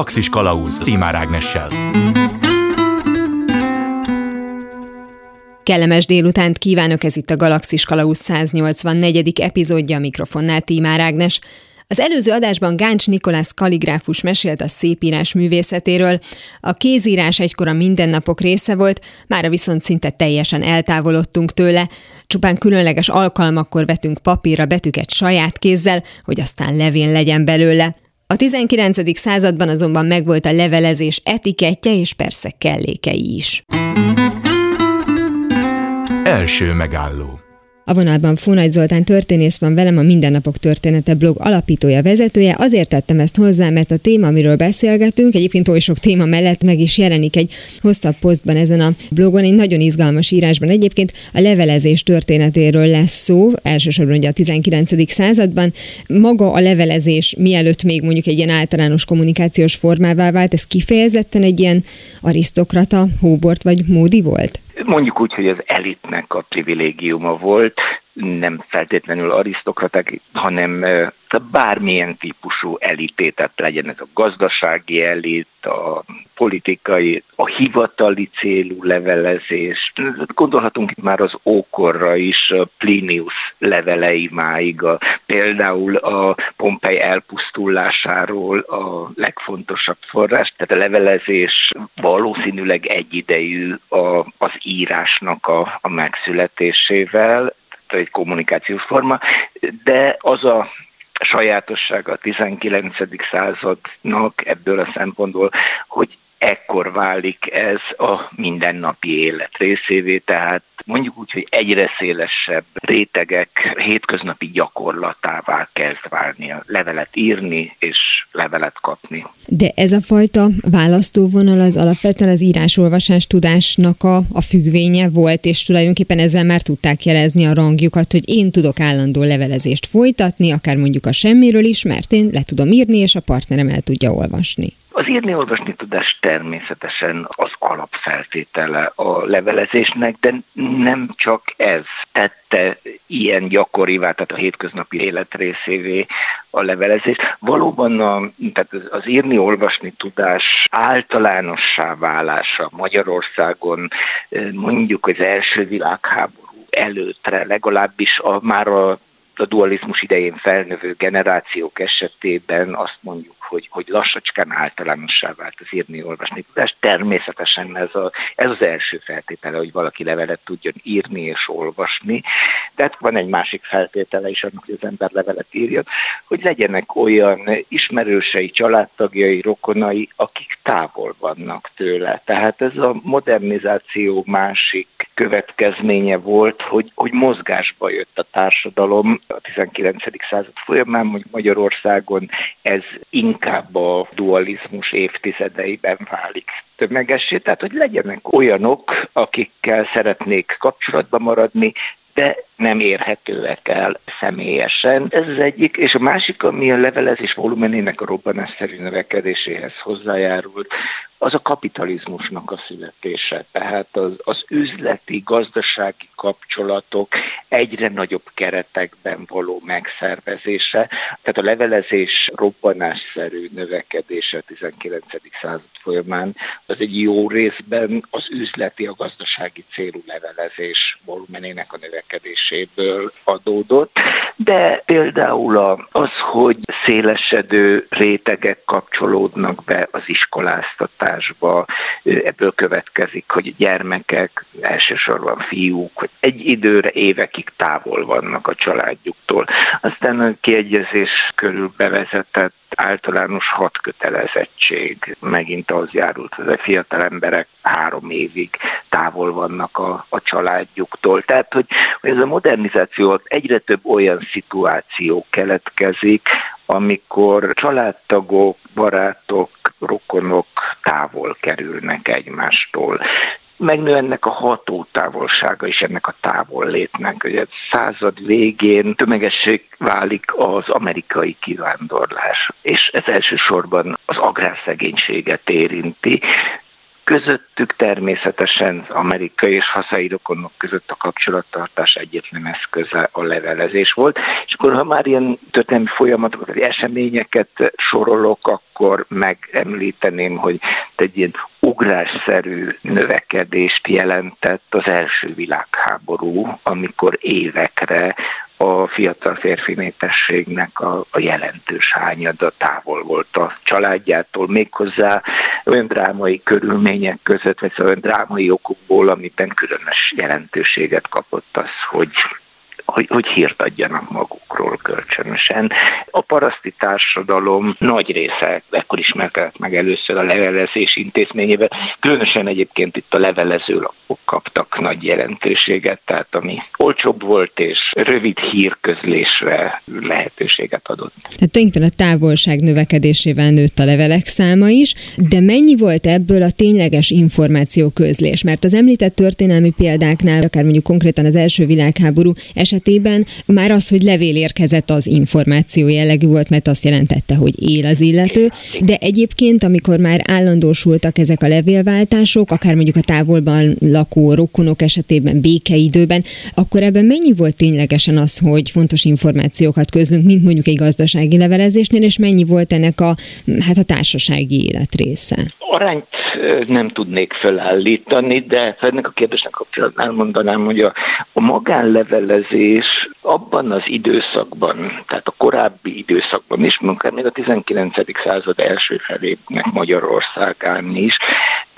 Galaxis Kalauz Timár Ágnessel. Kellemes délutánt kívánok, ez itt a Galaxis Kalauz 184. epizódja, a mikrofonnál Tímár Ágnes. Az előző adásban Gáncs Nikolász kaligráfus mesélt a szépírás művészetéről. A kézírás egykor a mindennapok része volt, mára viszont szinte teljesen eltávolodtunk tőle. Csupán különleges alkalmakkor vetünk papírra betűket saját kézzel, hogy aztán levén legyen belőle. A 19. században azonban megvolt a levelezés etikettje és persze kellékei is. Első megálló a vonalban Fónagy Zoltán történész van velem, a Mindennapok Története blog alapítója, vezetője. Azért tettem ezt hozzá, mert a téma, amiről beszélgetünk, egyébként oly sok téma mellett meg is jelenik egy hosszabb posztban ezen a blogon, egy nagyon izgalmas írásban. Egyébként a levelezés történetéről lesz szó, elsősorban ugye a 19. században. Maga a levelezés mielőtt még mondjuk egy ilyen általános kommunikációs formává vált, ez kifejezetten egy ilyen arisztokrata, hóbort vagy módi volt? Mondjuk úgy, hogy az elitnek a privilégiuma volt, nem feltétlenül arisztokraták, hanem bármilyen típusú elité, tehát legyen ez a gazdasági elit, a politikai, a hivatali célú levelezés. Gondolhatunk itt már az ókorra is, a Plinius levelei máig, a, például a Pompei elpusztulásáról a legfontosabb forrás, tehát a levelezés valószínűleg egyidejű a, az írásnak a, a megszületésével, egy kommunikációs forma, de az a sajátossága a 19. századnak ebből a szempontból, hogy ekkor válik ez a mindennapi élet részévé, tehát mondjuk úgy, hogy egyre szélesebb rétegek hétköznapi gyakorlatává kezd válni levelet írni és levelet kapni. De ez a fajta választóvonal az alapvetően az írásolvasás tudásnak a, a függvénye volt, és tulajdonképpen ezzel már tudták jelezni a rangjukat, hogy én tudok állandó levelezést folytatni, akár mondjuk a semmiről is, mert én le tudom írni, és a partnerem el tudja olvasni. Az írni-olvasni tudás természetesen az alapfeltétele a levelezésnek, de nem csak ez tette ilyen gyakorivá, tehát a hétköznapi élet részévé a levelezés. Valóban a, tehát az írni-olvasni tudás általánossá válása Magyarországon mondjuk az első világháború előttre, legalábbis a, már a a dualizmus idején felnövő generációk esetében azt mondjuk, hogy, hogy lassacskán általánossá vált az írni-olvasni tudás. Természetesen ez, a, ez az első feltétele, hogy valaki levelet tudjon írni és olvasni. De hát van egy másik feltétele is annak, hogy az ember levelet írjon, hogy legyenek olyan ismerősei, családtagjai, rokonai, akik távol vannak tőle. Tehát ez a modernizáció másik következménye volt, hogy, hogy mozgásba jött a társadalom a 19. század folyamán, hogy Magyarországon ez inkább a dualizmus évtizedeiben válik tömegessé, tehát hogy legyenek olyanok, akikkel szeretnék kapcsolatban maradni, de nem érhetőek el személyesen. Ez az egyik, és a másik, ami a levelezés volumenének a robbanásszerű növekedéséhez hozzájárult, az a kapitalizmusnak a születése. Tehát az, az üzleti, gazdasági kapcsolatok egyre nagyobb keretekben való megszervezése. Tehát a levelezés robbanásszerű növekedése a 19. század folyamán az egy jó részben az üzleti, a gazdasági célú levelezés volumenének a növekedéséből adódott. De például az, hogy szélesedő rétegek kapcsolódnak be az iskoláztatás oktatásba, ebből következik, hogy gyermekek, elsősorban fiúk, hogy egy időre, évekig távol vannak a családjuktól. Aztán a kiegyezés körül bevezetett általános hat kötelezettség megint az járult, hogy a fiatal emberek három évig távol vannak a, a családjuktól. Tehát, hogy, ez a modernizáció egyre több olyan szituáció keletkezik, amikor családtagok, barátok, rokonok távol kerülnek egymástól megnő ennek a hatótávolsága is ennek a távol létnek. Ugye század végén tömegesség válik az amerikai kivándorlás, és ez elsősorban az agrárszegénységet érinti, Közöttük természetesen amerikai és hazai rokonok között a kapcsolattartás egyetlen eszköze a levelezés volt. És akkor, ha már ilyen történelmi folyamatokat, vagy eseményeket sorolok, akkor megemlíteném, hogy egy ilyen ugrásszerű növekedést jelentett az első világháború, amikor évekre a fiatal férfi népességnek a, a jelentős hányada távol volt a családjától, méghozzá olyan drámai körülmények között, vagy olyan drámai okokból, amiben különös jelentőséget kapott az, hogy hogy, hogy hírt adjanak magukról kölcsönösen. A paraszti társadalom nagy része ekkor ismerkedett meg először a levelezés intézményével, különösen egyébként itt a levelező lapok kaptak nagy jelentőséget, tehát ami olcsóbb volt és rövid hírközlésre lehetőséget adott. Tehát tulajdonképpen a távolság növekedésével nőtt a levelek száma is, de mennyi volt ebből a tényleges információ közlés? Mert az említett történelmi példáknál, akár mondjuk konkrétan az első világháború eset esetében már az, hogy levél érkezett az információ jellegű volt, mert azt jelentette, hogy él az illető, de egyébként, amikor már állandósultak ezek a levélváltások, akár mondjuk a távolban lakó rokonok esetében békeidőben, akkor ebben mennyi volt ténylegesen az, hogy fontos információkat közlünk, mint mondjuk egy gazdasági levelezésnél, és mennyi volt ennek a, hát a társasági élet része? Arányt nem tudnék felállítani, de ennek a kérdésnek kapcsolatban elmondanám, hogy a, a magánlevelezés és abban az időszakban, tehát a korábbi időszakban is, még a 19. század első felének Magyarországán is,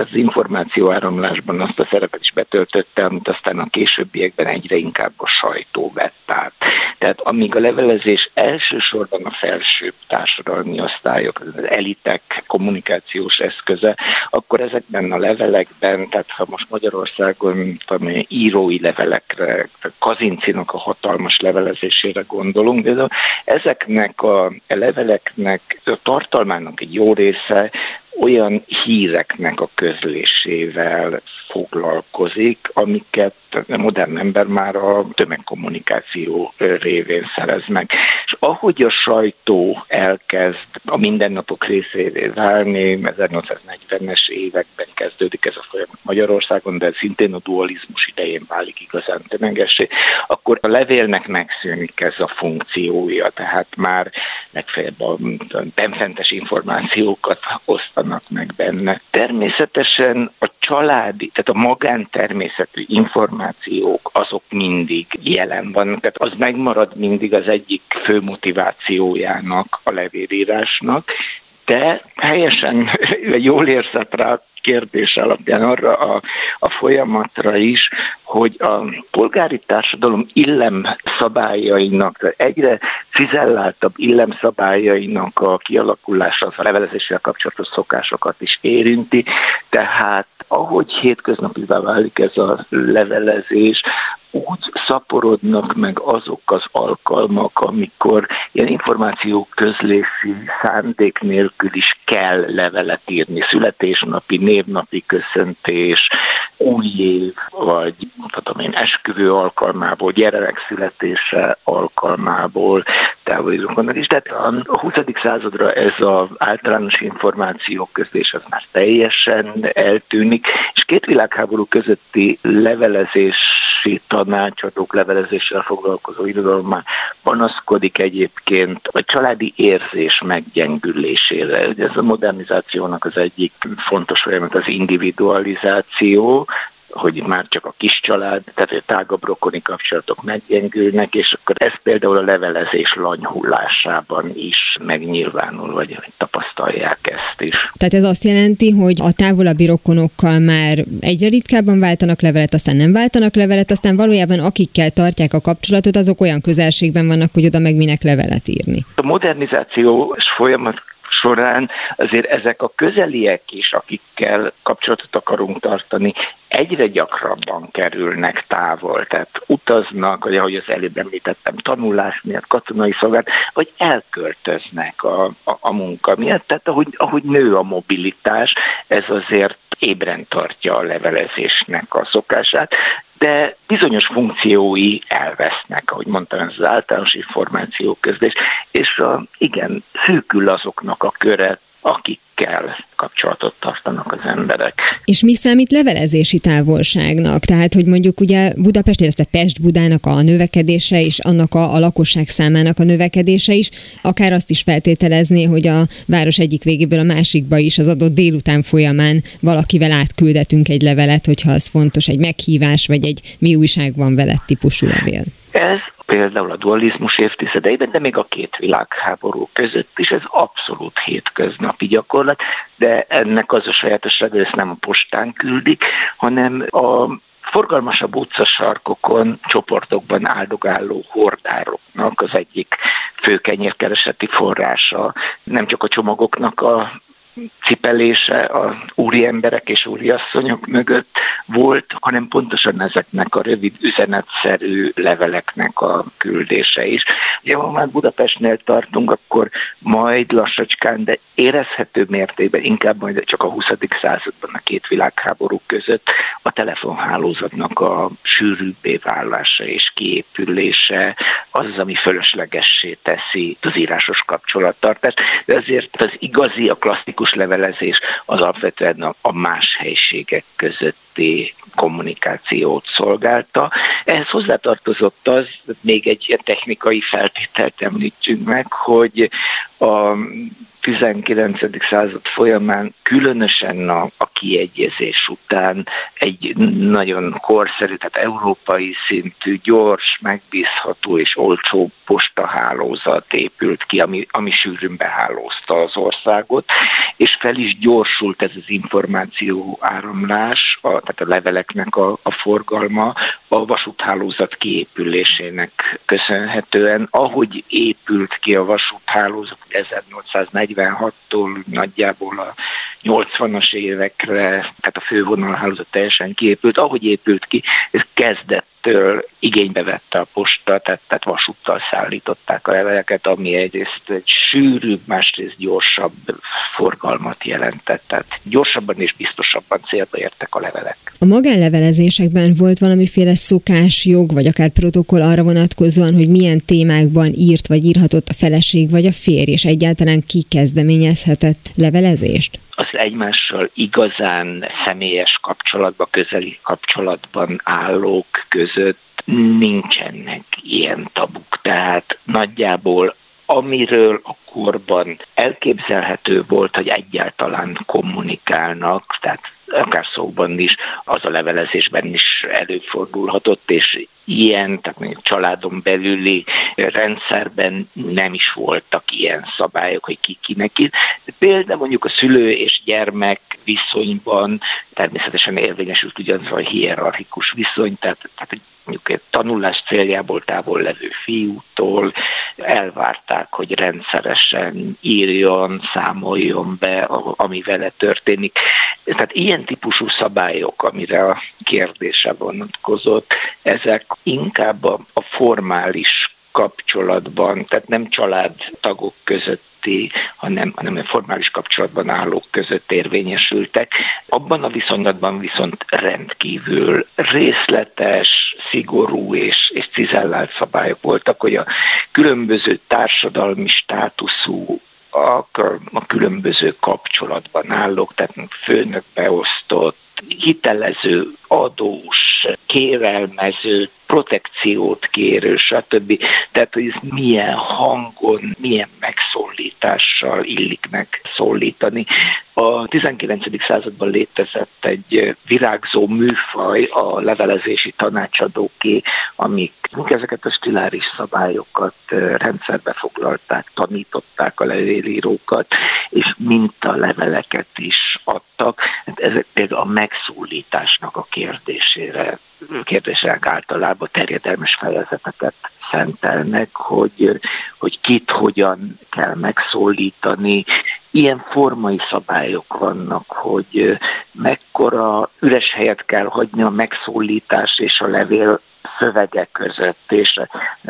az információ áramlásban azt a szerepet is betöltötte, amit aztán a későbbiekben egyre inkább a sajtó vett át. Tehát amíg a levelezés elsősorban a felsőbb társadalmi osztályok, az elitek kommunikációs eszköze, akkor ezekben a levelekben, tehát ha most Magyarországon tudom, írói levelekre, Kazincinak a hatalmas levelezésére gondolunk, de ezeknek a leveleknek a tartalmának egy jó része olyan híreknek a közlésével foglalkozik, amiket a modern ember már a tömegkommunikáció révén szerez meg. És ahogy a sajtó elkezd a mindennapok részévé válni, 1840-es években kezdődik ez a folyamat Magyarországon, de szintén a dualizmus idején válik igazán tömegessé, akkor a levélnek megszűnik ez a funkciója, tehát már legfeljebb a benfentes információkat osztanak meg benne. Természetesen a családi, tehát a magántermészetű információk azok mindig jelen vannak. Tehát az megmarad mindig az egyik fő motivációjának a levélírásnak, de helyesen jól érzett rá kérdés alapján arra a, a folyamatra is, hogy a polgári társadalom illem szabályainak, egyre cizelláltabb illem szabályainak a kialakulása az a levelezéssel kapcsolatos szokásokat is érinti, tehát ahogy hétköznapivá válik ez a levelezés, úgy szaporodnak meg azok az alkalmak, amikor ilyen információ közlési szándék nélkül is kell levelet írni. Születésnapi, névnapi köszöntés, új év, vagy tudom én, esküvő alkalmából, gyerek születése alkalmából távolizókonnak is. Tehát a 20. századra ez az általános információk közlés az már teljesen eltűnik, és két világháború közötti levelezési tanácsadók levelezéssel foglalkozó irodalom már panaszkodik egyébként a családi érzés meggyengülésére. Ez a modernizációnak az egyik fontos folyamat az individualizáció, hogy már csak a kis család, tehát a tágabb rokoni kapcsolatok meggyengülnek, és akkor ez például a levelezés lanyhullásában is megnyilvánul, vagy tapasztalják ezt is. Tehát ez azt jelenti, hogy a távolabbi rokonokkal már egyre ritkábban váltanak levelet, aztán nem váltanak levelet, aztán valójában akikkel tartják a kapcsolatot, azok olyan közelségben vannak, hogy oda meg minek levelet írni. A modernizációs folyamat során azért ezek a közeliek is, akikkel kapcsolatot akarunk tartani, egyre gyakrabban kerülnek távol, tehát utaznak, vagy ahogy az előbb említettem, tanulás miatt, katonai szolgálat, vagy elköltöznek a, a, a munka miatt, tehát ahogy, ahogy nő a mobilitás, ez azért ébren tartja a levelezésnek a szokását, de bizonyos funkciói elvesznek, ahogy mondtam, ez az általános információ közlés, és a, igen, szűkül azoknak a köre akikkel kapcsolatot tartanak az emberek. És mi számít levelezési távolságnak? Tehát, hogy mondjuk ugye Budapest, illetve Pest-Budának a növekedése és annak a, a lakosság számának a növekedése is, akár azt is feltételezni, hogy a város egyik végéből a másikba is az adott délután folyamán valakivel átküldetünk egy levelet, hogyha az fontos, egy meghívás, vagy egy mi újság van veled típusú levél. Ez például a dualizmus évtizedeiben, de még a két világháború között is ez abszolút hétköznapi gyakorlat, de ennek az a sajátosság, hogy ezt nem a postán küldik, hanem a forgalmasabb utcasarkokon, csoportokban áldogáló hordároknak az egyik fő kenyérkereseti forrása, nem csak a csomagoknak a cipelése a úri emberek és úriasszonyok mögött volt, hanem pontosan ezeknek a rövid üzenetszerű leveleknek a küldése is. Ugye, ha már Budapestnél tartunk, akkor majd lassacskán, de érezhető mértékben, inkább majd csak a 20. században a két világháború között a telefonhálózatnak a sűrűbbé válása és kiépülése az, az ami fölöslegessé teszi az írásos kapcsolattartást, de azért az igazi, a klasszikus klasszikus levelezés az alapvetően a más helységek közötti kommunikációt szolgálta. Ehhez hozzátartozott az, még egy ilyen technikai feltételt említsünk meg, hogy a 19. század folyamán, különösen a, a kiegyezés után egy nagyon korszerű, tehát európai szintű, gyors, megbízható és olcsó postahálózat épült ki, ami, ami sűrűn behálózta az országot, és fel is gyorsult ez az információ áramlás, a, tehát a leveleknek a, a forgalma a vasúthálózat kiépülésének köszönhetően. Ahogy épült ki a vasúthálózat 1846-tól nagyjából a 80-as évekre, tehát a fővonalhálózat teljesen kiépült, ahogy épült ki, ez kezdett től igénybe vette a posta, tehát, tehát vasúttal szállították a leveleket, ami egyrészt egy sűrűbb, másrészt gyorsabb forgalmat jelentett. Tehát gyorsabban és biztosabban célba értek a levelek. A magánlevelezésekben volt valamiféle szokás, jog, vagy akár protokoll arra vonatkozóan, hogy milyen témákban írt vagy írhatott a feleség vagy a férj, és egyáltalán ki kezdeményezhetett levelezést? Az egymással igazán személyes kapcsolatban, közeli kapcsolatban állók között nincsenek ilyen tabuk. Tehát nagyjából amiről a korban elképzelhető volt, hogy egyáltalán kommunikálnak, tehát akár szóban is, az a levelezésben is előfordulhatott, és ilyen, tehát mondjuk családon belüli rendszerben nem is voltak ilyen szabályok, hogy ki kinek ír. Például mondjuk a szülő és gyermek viszonyban természetesen érvényesült ugyanaz a hierarchikus viszony, tehát, tehát mondjuk tanulás céljából távol levő fiútól elvárták, hogy rendszeresen írjon, számoljon be, ami vele történik. Tehát ilyen típusú szabályok, amire a kérdése vonatkozott, ezek inkább a formális kapcsolatban, tehát nem családtagok között közötti, hanem, hanem formális kapcsolatban állók között érvényesültek. Abban a viszonylatban viszont rendkívül részletes, szigorú és, és cizellált szabályok voltak, hogy a különböző társadalmi státuszú a, a különböző kapcsolatban állók, tehát főnök beosztott, hitelező, adós, kérelmező, protekciót kérő, stb. Tehát, hogy ez milyen hangon, milyen megszólítással illik megszólítani. A 19. században létezett egy virágzó műfaj, a levelezési tanácsadóké, amik ezeket a stiláris szabályokat rendszerbe foglalták, tanították a levélírókat, és leveleket is adtak. Hát ezek például a megszólításnak a kérdésére kérdések általában terjedelmes fejezeteket szentelnek, hogy, hogy kit hogyan kell megszólítani. Ilyen formai szabályok vannak, hogy mekkora üres helyet kell hagyni a megszólítás és a levél szövege között, és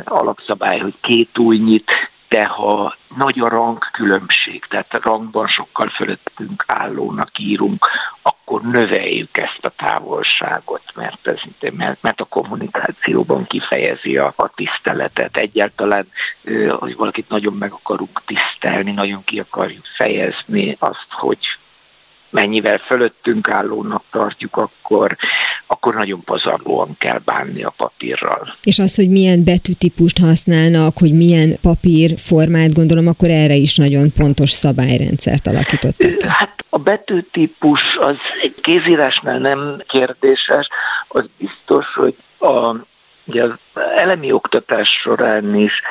alapszabály, hogy két újnyit de ha nagy a rangkülönbség, tehát a rangban sokkal fölöttünk állónak írunk, akkor növeljük ezt a távolságot, mert, ez, mert, mert a kommunikációban kifejezi a, a tiszteletet. Egyáltalán, hogy valakit nagyon meg akarunk tisztelni, nagyon ki akarjuk fejezni azt, hogy mennyivel fölöttünk állónak tartjuk, akkor, akkor nagyon pazarlóan kell bánni a papírral. És az, hogy milyen betűtípust használnak, hogy milyen papírformát, gondolom, akkor erre is nagyon pontos szabályrendszert alakítottak. Hát a betűtípus az kézírásnál nem kérdéses, az biztos, hogy a Ugye az elemi oktatás során is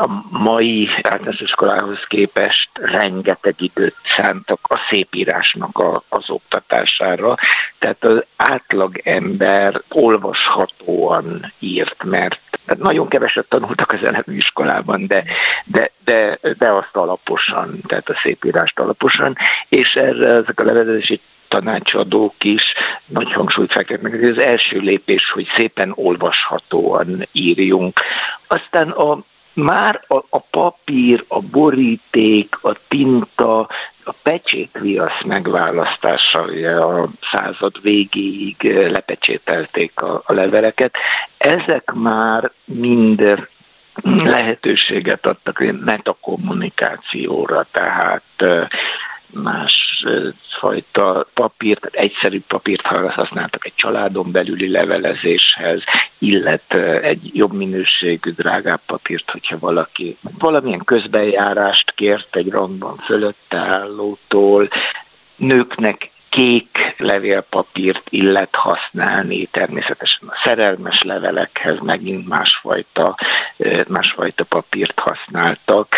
a mai általános iskolához képest rengeteg időt szántak a szépírásnak a, az oktatására, tehát az átlag ember olvashatóan írt, mert tehát nagyon keveset tanultak az elemi iskolában, de, de, de, de azt alaposan, tehát a szépírást alaposan, és erre ezek a levelezési tanácsadók is nagy hangsúlyt fektetnek. Ez az első lépés, hogy szépen olvashatóan írjunk. Aztán a már a, a papír, a boríték, a tinta, a pecsétviasz megválasztása, ugye a század végéig lepecsételték a, a leveleket, ezek már mind lehetőséget adtak metakommunikációra, tehát más fajta papírt, egyszerű papírt használtak egy családon belüli levelezéshez, illet egy jobb minőségű, drágább papírt, hogyha valaki valamilyen közbenjárást kért egy rangban fölötte állótól, nőknek kék levélpapírt illet használni, természetesen a szerelmes levelekhez megint másfajta, másfajta papírt használtak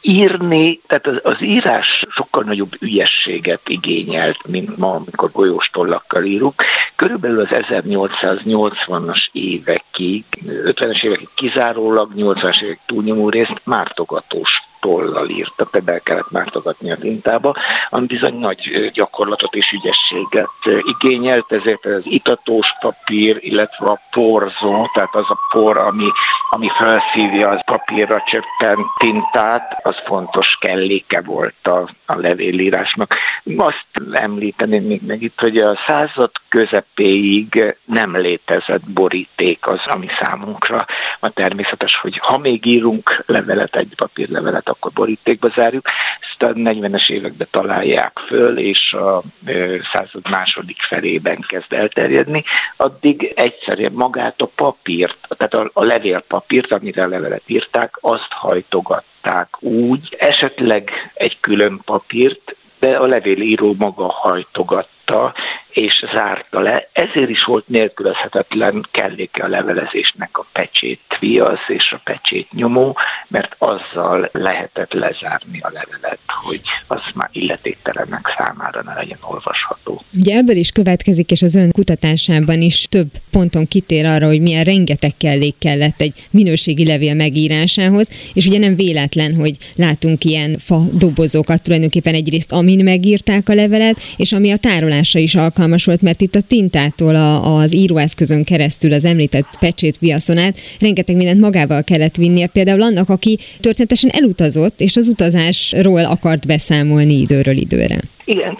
írni, tehát az, az írás sokkal nagyobb ügyességet igényelt, mint ma, amikor golyós tollakkal írunk. Körülbelül az 1880-as évekig, 50-es évekig kizárólag, 80-as évek túlnyomó részt mártogatós tollal írta, el kellett mártogatni a tintába, ami bizony nagy gyakorlatot és ügyességet igényelt, ezért az itatós papír, illetve a porzó, tehát az a por, ami, ami felszívja az papírra csöppent tintát, az fontos kelléke volt a, a levélírásnak. Azt említeném még meg itt, hogy a század közepéig nem létezett boríték az, ami számunkra a természetes, hogy ha még írunk levelet, egy papírlevelet, akkor borítékba zárjuk. Ezt a 40-es években találják föl, és a század második felében kezd elterjedni. Addig egyszerűen magát a papírt, tehát a, a levélpapírt, amire a levelet írták, azt hajtogatták úgy, esetleg egy külön papírt, de a levélíró maga hajtogatta és zárta le. Ezért is volt nélkülözhetetlen kelléke a levelezésnek a pecsét viasz és a pecsét nyomó, mert azzal lehetett lezárni a levelet, hogy az már illetéktelenek számára ne legyen olvasható. Ugye ebből is következik, és az ön kutatásában is több ponton kitér arra, hogy milyen rengeteg kellék kellett egy minőségi levél megírásához, és ugye nem véletlen, hogy látunk ilyen fa dobozokat, tulajdonképpen egyrészt amin megírták a levelet, és ami a tárolásra is alkalmas volt, mert itt a tintától a, az íróeszközön keresztül az említett pecsét viaszon át rengeteg mindent magával kellett vinnie. Például annak, aki történetesen elutazott, és az utazásról akart beszámolni időről időre. Igen,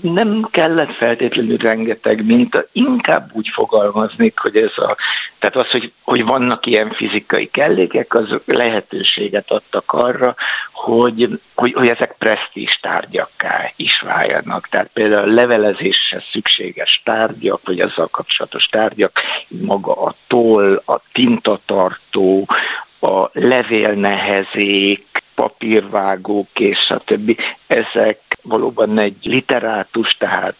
nem kellett feltétlenül rengeteg minta, inkább úgy fogalmaznék, hogy ez a, tehát az, hogy, hogy vannak ilyen fizikai kellékek, az lehetőséget adtak arra, hogy, hogy, hogy ezek presztízs tárgyakká is váljanak. Tehát például a levelezéshez szükséges tárgyak, vagy azzal kapcsolatos tárgyak, maga a toll, a tintatartó, a levélnehezék, papírvágók és a többi, ezek valóban egy literátus, tehát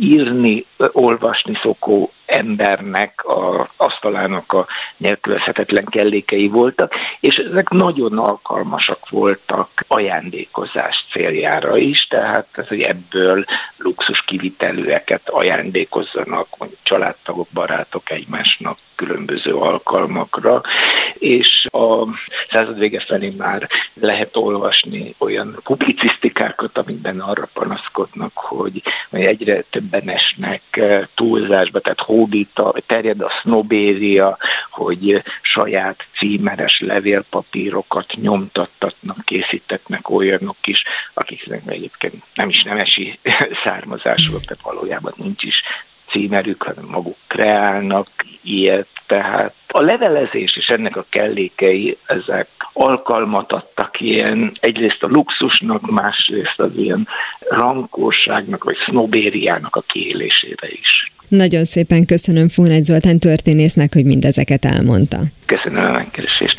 írni, olvasni szokó embernek a asztalának a nélkülözhetetlen kellékei voltak, és ezek nagyon alkalmasak voltak ajándékozás céljára is, tehát ez, hogy ebből luxus kivitelőeket ajándékozzanak, mondjuk családtagok, barátok egymásnak különböző alkalmakra, és a század vége felé már lehet olvasni olyan publicisztikákat, amikben arra panaszkodnak, hogy egyre többen esnek túlzásba, tehát hódít, terjed a sznobéria, hogy saját címeres levélpapírokat nyomtattatnak, készítetnek olyanok is, akiknek egyébként nem is nemesi származásúak, tehát valójában nincs is címerük, hanem maguk kreálnak ilyet, tehát a levelezés és ennek a kellékei, ezek alkalmat adtak ilyen, egyrészt a luxusnak, másrészt az ilyen rankóságnak vagy sznobériának a kiélésére is. Nagyon szépen köszönöm Fónágy Zoltán történésznek, hogy mindezeket elmondta. Köszönöm a megkeresést.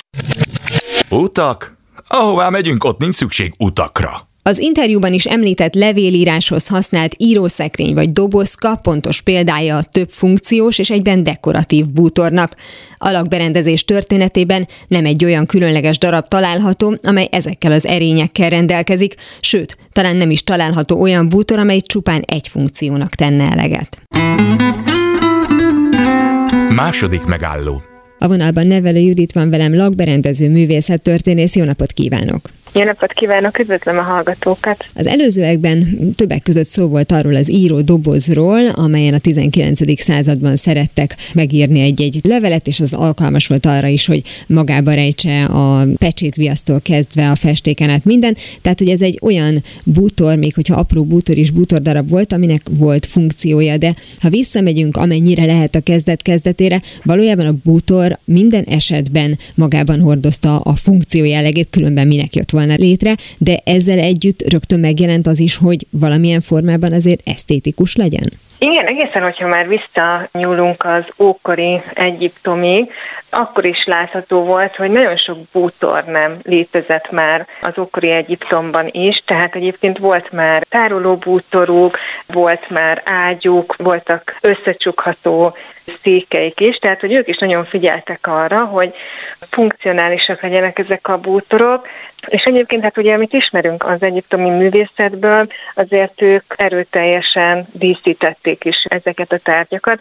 Utak? Ahová megyünk, ott nincs szükség utakra. Az interjúban is említett levélíráshoz használt írószekrény vagy dobozka pontos példája a több funkciós és egyben dekoratív bútornak. A lakberendezés történetében nem egy olyan különleges darab található, amely ezekkel az erényekkel rendelkezik, sőt, talán nem is található olyan bútor, amely csupán egy funkciónak tenne eleget. Második megálló. A vonalban nevelő Judit van velem, lakberendező művészet történész. Jó napot kívánok! Jó napot kívánok, üdvözlöm a hallgatókat! Az előzőekben többek között szó volt arról az író dobozról, amelyen a 19. században szerettek megírni egy-egy levelet, és az alkalmas volt arra is, hogy magába rejtse a pecsétviasztól kezdve a festéken át minden. Tehát, hogy ez egy olyan bútor, még hogyha apró bútor is bútordarab volt, aminek volt funkciója, de ha visszamegyünk amennyire lehet a kezdet-kezdetére, valójában a bútor minden esetben magában hordozta a funkció jellegét, különben minek jött volna létre, de ezzel együtt rögtön megjelent az is, hogy valamilyen formában azért esztétikus legyen? Igen, egészen, hogyha már visszanyúlunk az ókori Egyiptomig, akkor is látható volt, hogy nagyon sok bútor nem létezett már az ókori Egyiptomban is, tehát egyébként volt már tároló bútoruk, volt már ágyuk, voltak összecsukható székeik is, tehát hogy ők is nagyon figyeltek arra, hogy funkcionálisak legyenek ezek a bútorok, és egyébként hát ugye, amit ismerünk az egyiptomi művészetből, azért ők erőteljesen díszítették is ezeket a tárgyakat,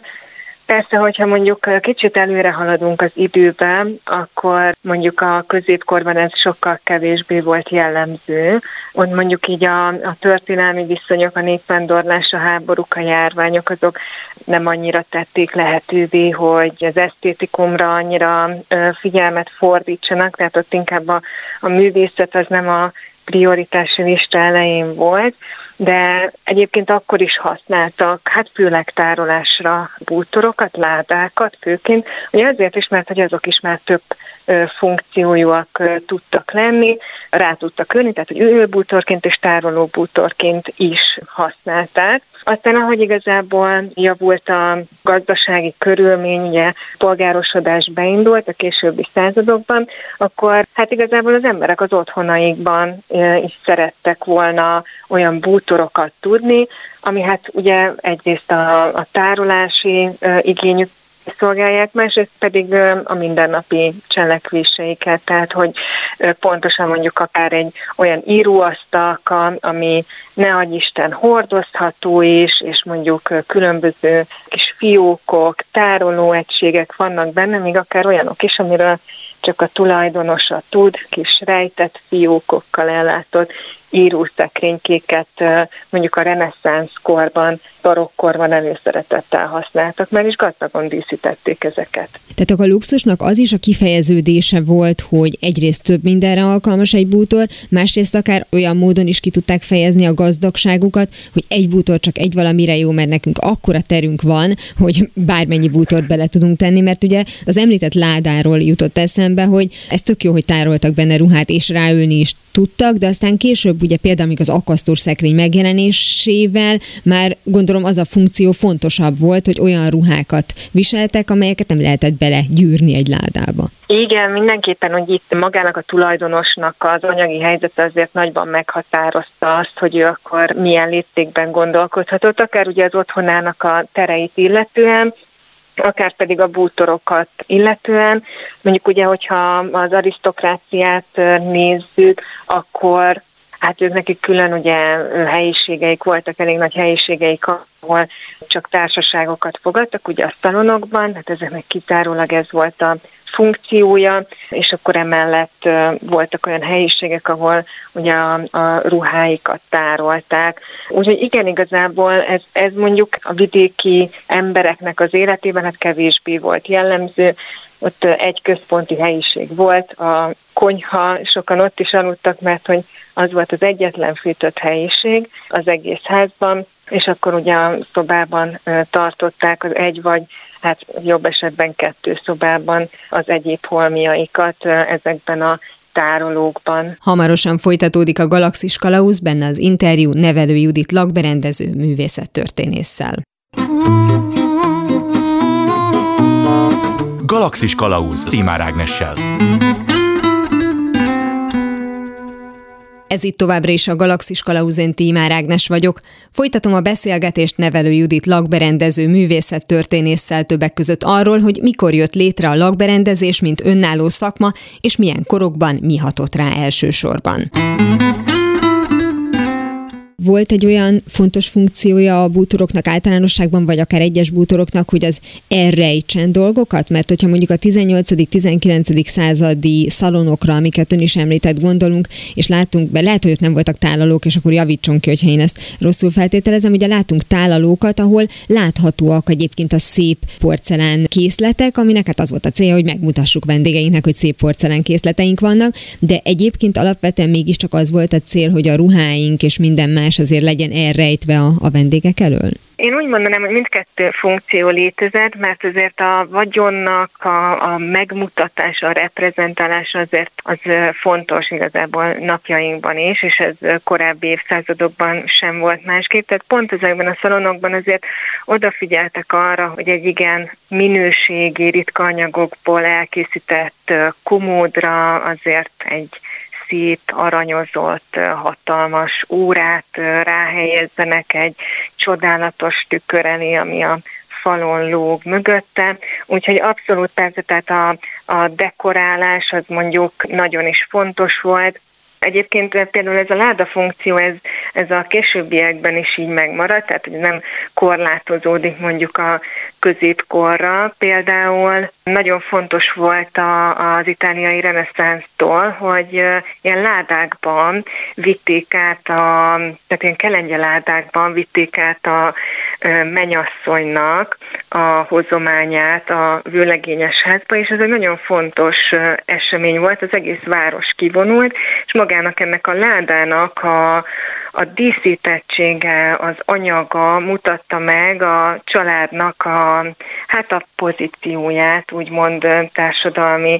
Persze, hogyha mondjuk kicsit előre haladunk az időben, akkor mondjuk a középkorban ez sokkal kevésbé volt jellemző. Ott mondjuk így a, a történelmi viszonyok, a néppendorlás, a háborúk, a járványok, azok nem annyira tették lehetővé, hogy az esztétikumra annyira figyelmet fordítsanak, tehát ott inkább a, a művészet az nem a prioritási lista elején volt, de egyébként akkor is használtak, hát főleg tárolásra bútorokat, ládákat főként, ugye azért is, mert hogy azok is már több funkciójúak tudtak lenni, rá tudtak ülni, tehát hogy ülőbútorként és tárolóbútorként is használták. Aztán, ahogy igazából javult a gazdasági körülmény, ugye polgárosodás beindult a későbbi századokban, akkor hát igazából az emberek az otthonaikban is szerettek volna olyan bútorokat tudni, ami hát ugye egyrészt a, a tárolási igényük szolgálják, másrészt pedig a mindennapi cselekvéseiket, tehát hogy pontosan mondjuk akár egy olyan íróasztalka, ami ne adj Isten hordozható is, és mondjuk különböző kis fiókok, tárolóegységek vannak benne, még akár olyanok is, amiről csak a tulajdonosa tud, kis rejtett fiókokkal ellátott írószekrénykéket mondjuk a reneszánsz korban, barokkorban előszeretettel használtak, mert is gazdagon díszítették ezeket. Tehát akkor a luxusnak az is a kifejeződése volt, hogy egyrészt több mindenre alkalmas egy bútor, másrészt akár olyan módon is ki tudták fejezni a gazdagságukat, hogy egy bútor csak egy valamire jó, mert nekünk akkora terünk van, hogy bármennyi bútort bele tudunk tenni, mert ugye az említett ládáról jutott eszembe, hogy ez tök jó, hogy tároltak benne ruhát, és ráülni is tudtak, de aztán később ugye például az akasztós szekrény megjelenésével már gondolom az a funkció fontosabb volt, hogy olyan ruhákat viseltek, amelyeket nem lehetett belegyűrni egy ládába. Igen, mindenképpen, hogy itt magának a tulajdonosnak az anyagi helyzete azért nagyban meghatározta azt, hogy ő akkor milyen léptékben gondolkodhatott, akár ugye az otthonának a tereit illetően, akár pedig a bútorokat illetően. Mondjuk ugye, hogyha az arisztokráciát nézzük, akkor hát ők nekik külön ugye helyiségeik voltak, elég nagy helyiségeik, ahol csak társaságokat fogadtak, ugye a szalonokban, hát ezeknek kizárólag ez volt a funkciója, és akkor emellett voltak olyan helyiségek, ahol ugye a, a ruháikat tárolták. Úgyhogy igen, igazából ez, ez mondjuk a vidéki embereknek az életében hát kevésbé volt jellemző, ott egy központi helyiség volt, a konyha, sokan ott is aludtak, mert hogy az volt az egyetlen fűtött helyiség az egész házban, és akkor ugye a szobában tartották az egy vagy hát jobb esetben kettő szobában az egyéb holmiaikat ezekben a tárolókban. Hamarosan folytatódik a Galaxis Kalausz, benne az interjú nevelő Judit lakberendező művészettörténésszel. Galaxis Kalauz Timár Ágnessel. Ez itt továbbra is a Galaxis Kalauzén Tímár Ágnes vagyok. Folytatom a beszélgetést nevelő Judit lakberendező művészettörténésszel többek között arról, hogy mikor jött létre a lakberendezés, mint önálló szakma, és milyen korokban mi hatott rá elsősorban. Volt egy olyan fontos funkciója a bútoroknak általánosságban, vagy akár egyes bútoroknak, hogy az elrejtsen dolgokat? Mert hogyha mondjuk a 18.-19. századi szalonokra, amiket ön is említett, gondolunk, és látunk, be lehet, hogy ott nem voltak tálalók, és akkor javítson ki, hogyha én ezt rosszul feltételezem, ugye látunk tálalókat, ahol láthatóak egyébként a szép porcelán készletek, aminek hát az volt a célja, hogy megmutassuk vendégeinknek, hogy szép porcelán készleteink vannak, de egyébként alapvetően mégiscsak az volt a cél, hogy a ruháink és minden más és azért legyen elrejtve a, a vendégek elől? Én úgy mondanám, hogy mindkettő funkció létezett, mert azért a vagyonnak a, a megmutatása, a reprezentálása azért az fontos igazából napjainkban is, és ez korábbi évszázadokban sem volt másképp. Tehát pont ezekben a szalonokban azért odafigyeltek arra, hogy egy igen minőségi, ritka anyagokból elkészített komódra azért egy szép, aranyozott, hatalmas órát ráhelyezzenek egy csodálatos tükör ami a falon lóg mögötte, úgyhogy abszolút persze, tehát a, a dekorálás az mondjuk nagyon is fontos volt, Egyébként például ez a láda funkció, ez, ez a későbbiekben is így megmaradt, tehát hogy nem korlátozódik mondjuk a középkorra. Például nagyon fontos volt a, az itáliai reneszánsztól, hogy ilyen ládákban vitték át, a, tehát ilyen kelengye ládákban vitték át a menyasszonynak a hozományát a vőlegényes házba, és ez egy nagyon fontos esemény volt, az egész város kivonult, és magának ennek a ládának a, a díszítettsége, az anyaga mutatta meg a családnak a, hát a pozícióját, úgymond társadalmi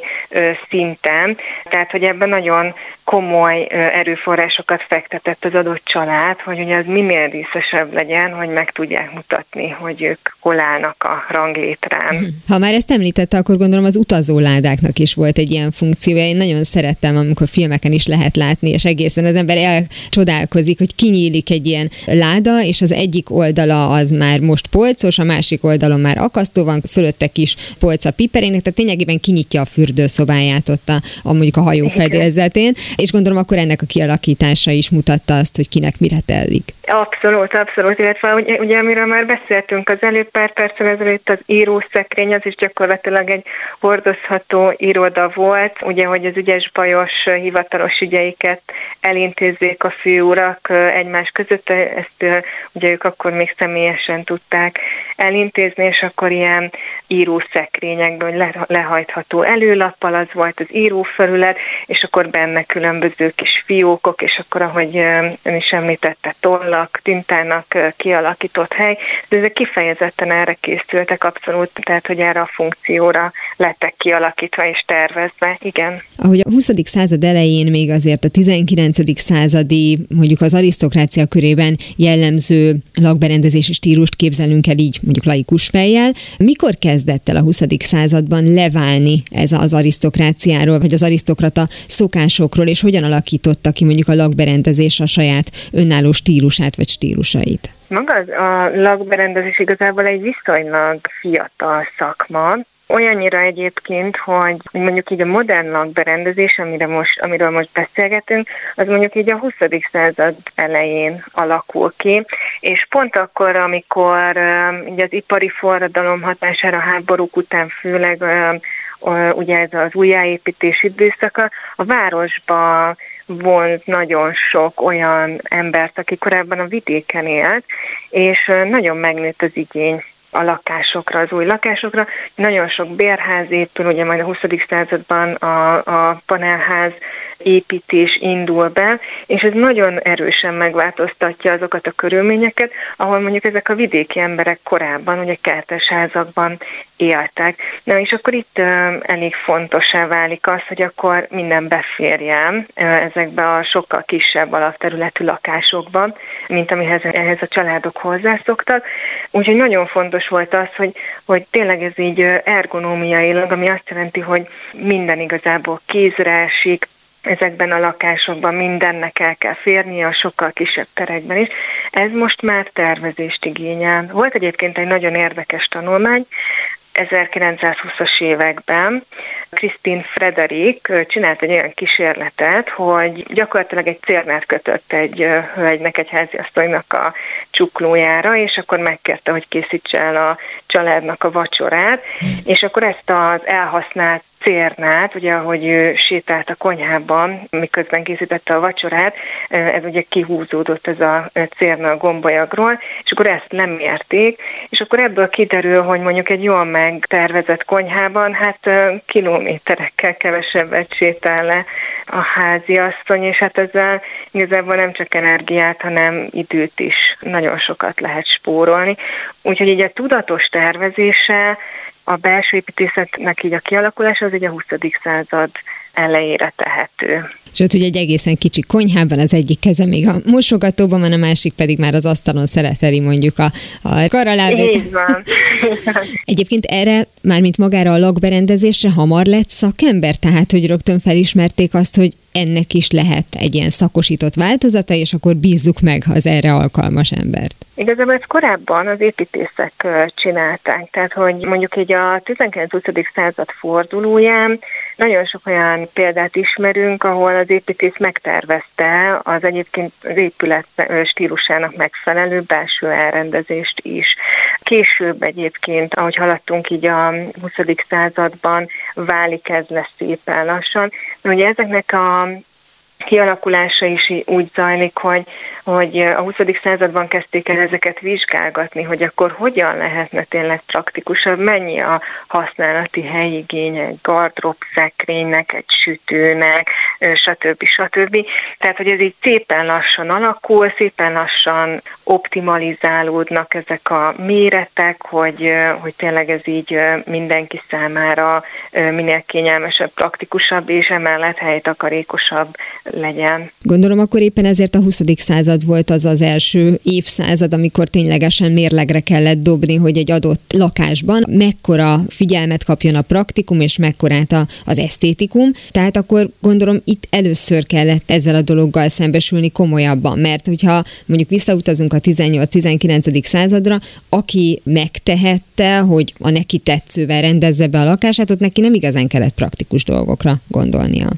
szinten. Tehát, hogy ebben nagyon komoly erőforrásokat fektetett az adott család, hogy ugye az minél díszesebb legyen, hogy meg tudják mutatni, hogy ők hol állnak a ranglétrán. Ha már ezt említette, akkor gondolom az utazóládáknak is volt egy ilyen funkciója. Én nagyon szerettem, amikor filmeken is lehet látni, és egészen az ember elcsodálkozik, hogy kinyílik egy ilyen láda, és az egyik oldala az már most polcos, a másik oldalon már akasztó van, fölötte kis polca piperének, tehát ténylegében kinyitja a fürdőszobáját ott a, a mondjuk a hajó fedélzetén, és gondolom akkor ennek a kialakítása is mutatta azt, hogy kinek mire tellik. Abszolút, abszolút, illetve ugye, ugye amiről már beszéltünk az előbb pár perccel ezelőtt, az írószekrény, az is gyakorlatilag egy hordozható iroda volt, ugye, hogy az ügyes bajos hivatalos ügyeiket elintézzék a főurak egymás között, ezt ugye ők akkor még személyesen tudták elintézni, és akkor ilyen írószekrényekből lehajtható előlappal az volt az írófelület, és akkor benne különböző kis fiókok, és akkor, ahogy ön is említette, tollak, tintának kialakított hely, de ezek kifejezetten erre készültek abszolút, tehát hogy erre a funkcióra lettek kialakítva és tervezve, igen. Ahogy a 20. század elején még azért a 19. századi, mondjuk az arisztokrácia körében jellemző lakberendezési stílust képzelünk el így mondjuk laikus fejjel. Mikor kezdett el a 20. században leválni ez az arisztokráciáról, vagy az arisztokrata szokásokról, és hogyan alakította ki mondjuk a lakberendezés a saját önálló stílusát vagy stílusait? Maga a lakberendezés igazából egy viszonylag fiatal szakma, Olyannyira egyébként, hogy mondjuk így a modern lakberendezés, amire most, amiről most beszélgetünk, az mondjuk így a 20. század elején alakul ki, és pont akkor, amikor így az ipari forradalom hatására háborúk után főleg ugye ez az újjáépítés időszaka, a városba vonz nagyon sok olyan embert, aki korábban a vidéken élt, és nagyon megnőtt az igény a lakásokra, az új lakásokra. Nagyon sok bérház épül, ugye majd a 20. században a, a panelház építés indul be, és ez nagyon erősen megváltoztatja azokat a körülményeket, ahol mondjuk ezek a vidéki emberek korábban ugye kertesházakban éltek. Na és akkor itt elég fontosá válik az, hogy akkor minden beférjen ezekbe a sokkal kisebb alapterületű lakásokban, mint amihez ehhez a családok hozzászoktak. Úgyhogy nagyon fontos volt az, hogy, hogy tényleg ez így ergonómiailag, ami azt jelenti, hogy minden igazából kézre esik, ezekben a lakásokban mindennek el kell férnie, a sokkal kisebb terekben is. Ez most már tervezést igényel. Volt egyébként egy nagyon érdekes tanulmány, 1920-as években Christine Frederik csinált egy olyan kísérletet, hogy gyakorlatilag egy cérnát kötött egy hölgynek, egy háziasszonynak a csuklójára, és akkor megkérte, hogy készítse el a családnak a vacsorát, és akkor ezt az elhasznált cérnát, ugye ahogy ő sétált a konyhában, miközben készítette a vacsorát, ez ugye kihúzódott ez a cérna a gombolyagról, és akkor ezt nem érték, és akkor ebből kiderül, hogy mondjuk egy jól megtervezett konyhában, hát kilométerekkel kevesebbet sétál le a házi asszony, és hát ezzel igazából nem csak energiát, hanem időt is nagyon sokat lehet spórolni. Úgyhogy így a tudatos tervezése a belső építészetnek így a kialakulása az ugye a 20. század elejére tehető. Sőt, ugye egy egészen kicsi konyhában az egyik keze még a mosogatóban van, a másik pedig már az asztalon szereteli mondjuk a, a karalábét. Így van. Egyébként erre, mármint magára a lakberendezésre hamar lett szakember, tehát hogy rögtön felismerték azt, hogy ennek is lehet egy ilyen szakosított változata, és akkor bízzuk meg az erre alkalmas embert. Igazából ezt korábban az építészek csinálták, tehát hogy mondjuk így a 19-20. század fordulóján nagyon sok olyan példát ismerünk, ahol az építész megtervezte az egyébként az épület stílusának megfelelő belső elrendezést is. Később egyébként, ahogy haladtunk így a 20. században, válik ez lesz szépen lassan. Ugye ezeknek a kialakulása is úgy zajlik, hogy, hogy a 20. században kezdték el ezeket vizsgálgatni, hogy akkor hogyan lehetne tényleg praktikusabb, mennyi a használati helyigénye egy gardrop szekrénynek, egy sütőnek, stb. stb. Tehát, hogy ez így szépen lassan alakul, szépen lassan optimalizálódnak ezek a méretek, hogy, hogy tényleg ez így mindenki számára minél kényelmesebb, praktikusabb, és emellett helytakarékosabb legyen. Gondolom akkor éppen ezért a 20. század volt az az első évszázad, amikor ténylegesen mérlegre kellett dobni, hogy egy adott lakásban mekkora figyelmet kapjon a praktikum, és mekkorát a, az esztétikum. Tehát akkor gondolom itt először kellett ezzel a dologgal szembesülni komolyabban, mert hogyha mondjuk visszautazunk a 18-19. századra, aki megtehette, hogy a neki tetszővel rendezze be a lakását, ott neki nem igazán kellett praktikus dolgokra gondolnia.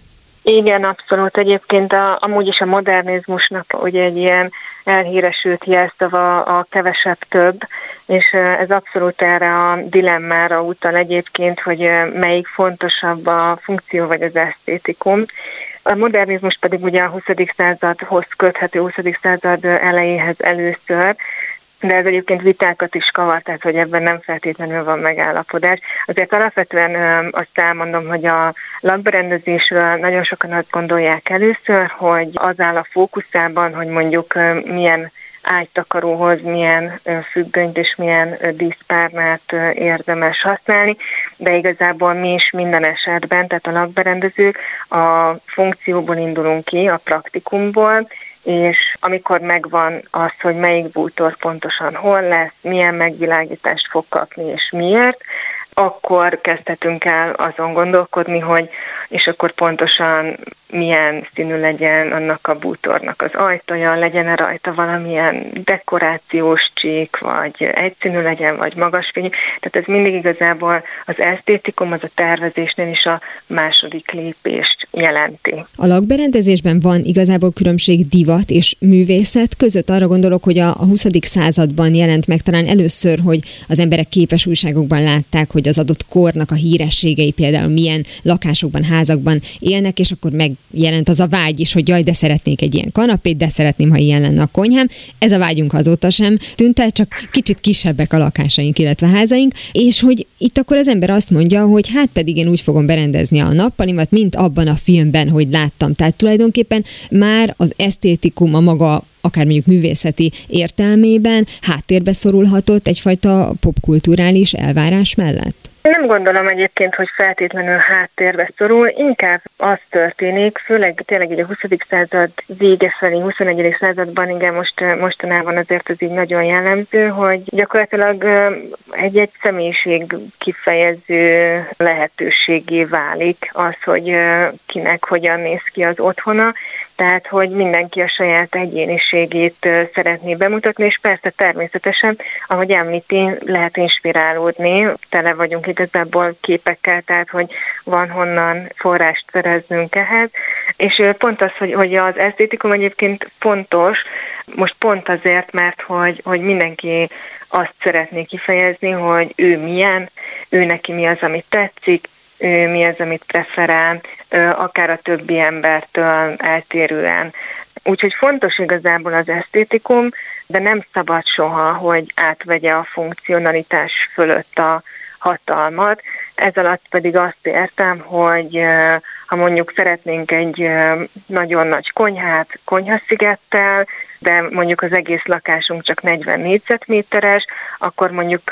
Igen, abszolút. Egyébként a, amúgy is a modernizmusnak ugye egy ilyen elhíresült jelszava a kevesebb több, és ez abszolút erre a dilemmára utal egyébként, hogy melyik fontosabb a funkció vagy az esztétikum. A modernizmus pedig ugye a 20. századhoz köthető, 20. század elejéhez először, de ez egyébként vitákat is kavar, tehát hogy ebben nem feltétlenül van megállapodás. Azért alapvetően azt elmondom, hogy a lakberendezésről nagyon sokan azt gondolják először, hogy az áll a fókuszában, hogy mondjuk milyen ágytakaróhoz milyen függönyt és milyen díszpárnát érdemes használni, de igazából mi is minden esetben, tehát a lakberendezők a funkcióból indulunk ki, a praktikumból, és amikor megvan az, hogy melyik bútor pontosan hol lesz, milyen megvilágítást fog kapni és miért, akkor kezdhetünk el azon gondolkodni, hogy és akkor pontosan milyen színű legyen annak a bútornak az ajtaja, legyen-e rajta valamilyen dekorációs csík, vagy egyszínű legyen, vagy magas fényű. Tehát ez mindig igazából az esztétikum, az a tervezésnél is a második lépést jelenti. A lakberendezésben van igazából különbség divat és művészet között. Arra gondolok, hogy a 20. században jelent meg talán először, hogy az emberek képes újságokban látták, hogy az adott kornak a hírességei például milyen lakásokban, házakban élnek, és akkor megjelent az a vágy is, hogy jaj, de szeretnék egy ilyen kanapét, de szeretném, ha ilyen lenne a konyhám. Ez a vágyunk azóta sem tűnt el, csak kicsit kisebbek a lakásaink, illetve házaink, és hogy itt akkor az ember azt mondja, hogy hát pedig én úgy fogom berendezni a nappalimat, mint abban a filmben, hogy láttam. Tehát tulajdonképpen már az esztétikum, a maga akár mondjuk művészeti értelmében háttérbe szorulhatott egyfajta popkulturális elvárás mellett? Nem gondolom egyébként, hogy feltétlenül háttérbe szorul, inkább az történik, főleg tényleg így a 20. század vége felé, 21. században, igen, most, mostanában azért az így nagyon jellemző, hogy gyakorlatilag egy-egy személyiség kifejező lehetőségé válik az, hogy kinek hogyan néz ki az otthona, tehát hogy mindenki a saját egyéniségét szeretné bemutatni, és persze természetesen, ahogy említi, lehet inspirálódni, tele vagyunk igazából képekkel, tehát hogy van honnan forrást szereznünk ehhez, és pont az, hogy, hogy az esztétikum egyébként fontos, most pont azért, mert hogy, hogy mindenki azt szeretné kifejezni, hogy ő milyen, ő neki mi az, ami tetszik, mi az, amit preferál, akár a többi embertől eltérően. Úgyhogy fontos igazából az esztétikum, de nem szabad soha, hogy átvegye a funkcionalitás fölött a hatalmat. Ez alatt pedig azt értem, hogy ha mondjuk szeretnénk egy nagyon nagy konyhát konyhaszigettel, de mondjuk az egész lakásunk csak 40 négyzetméteres, akkor mondjuk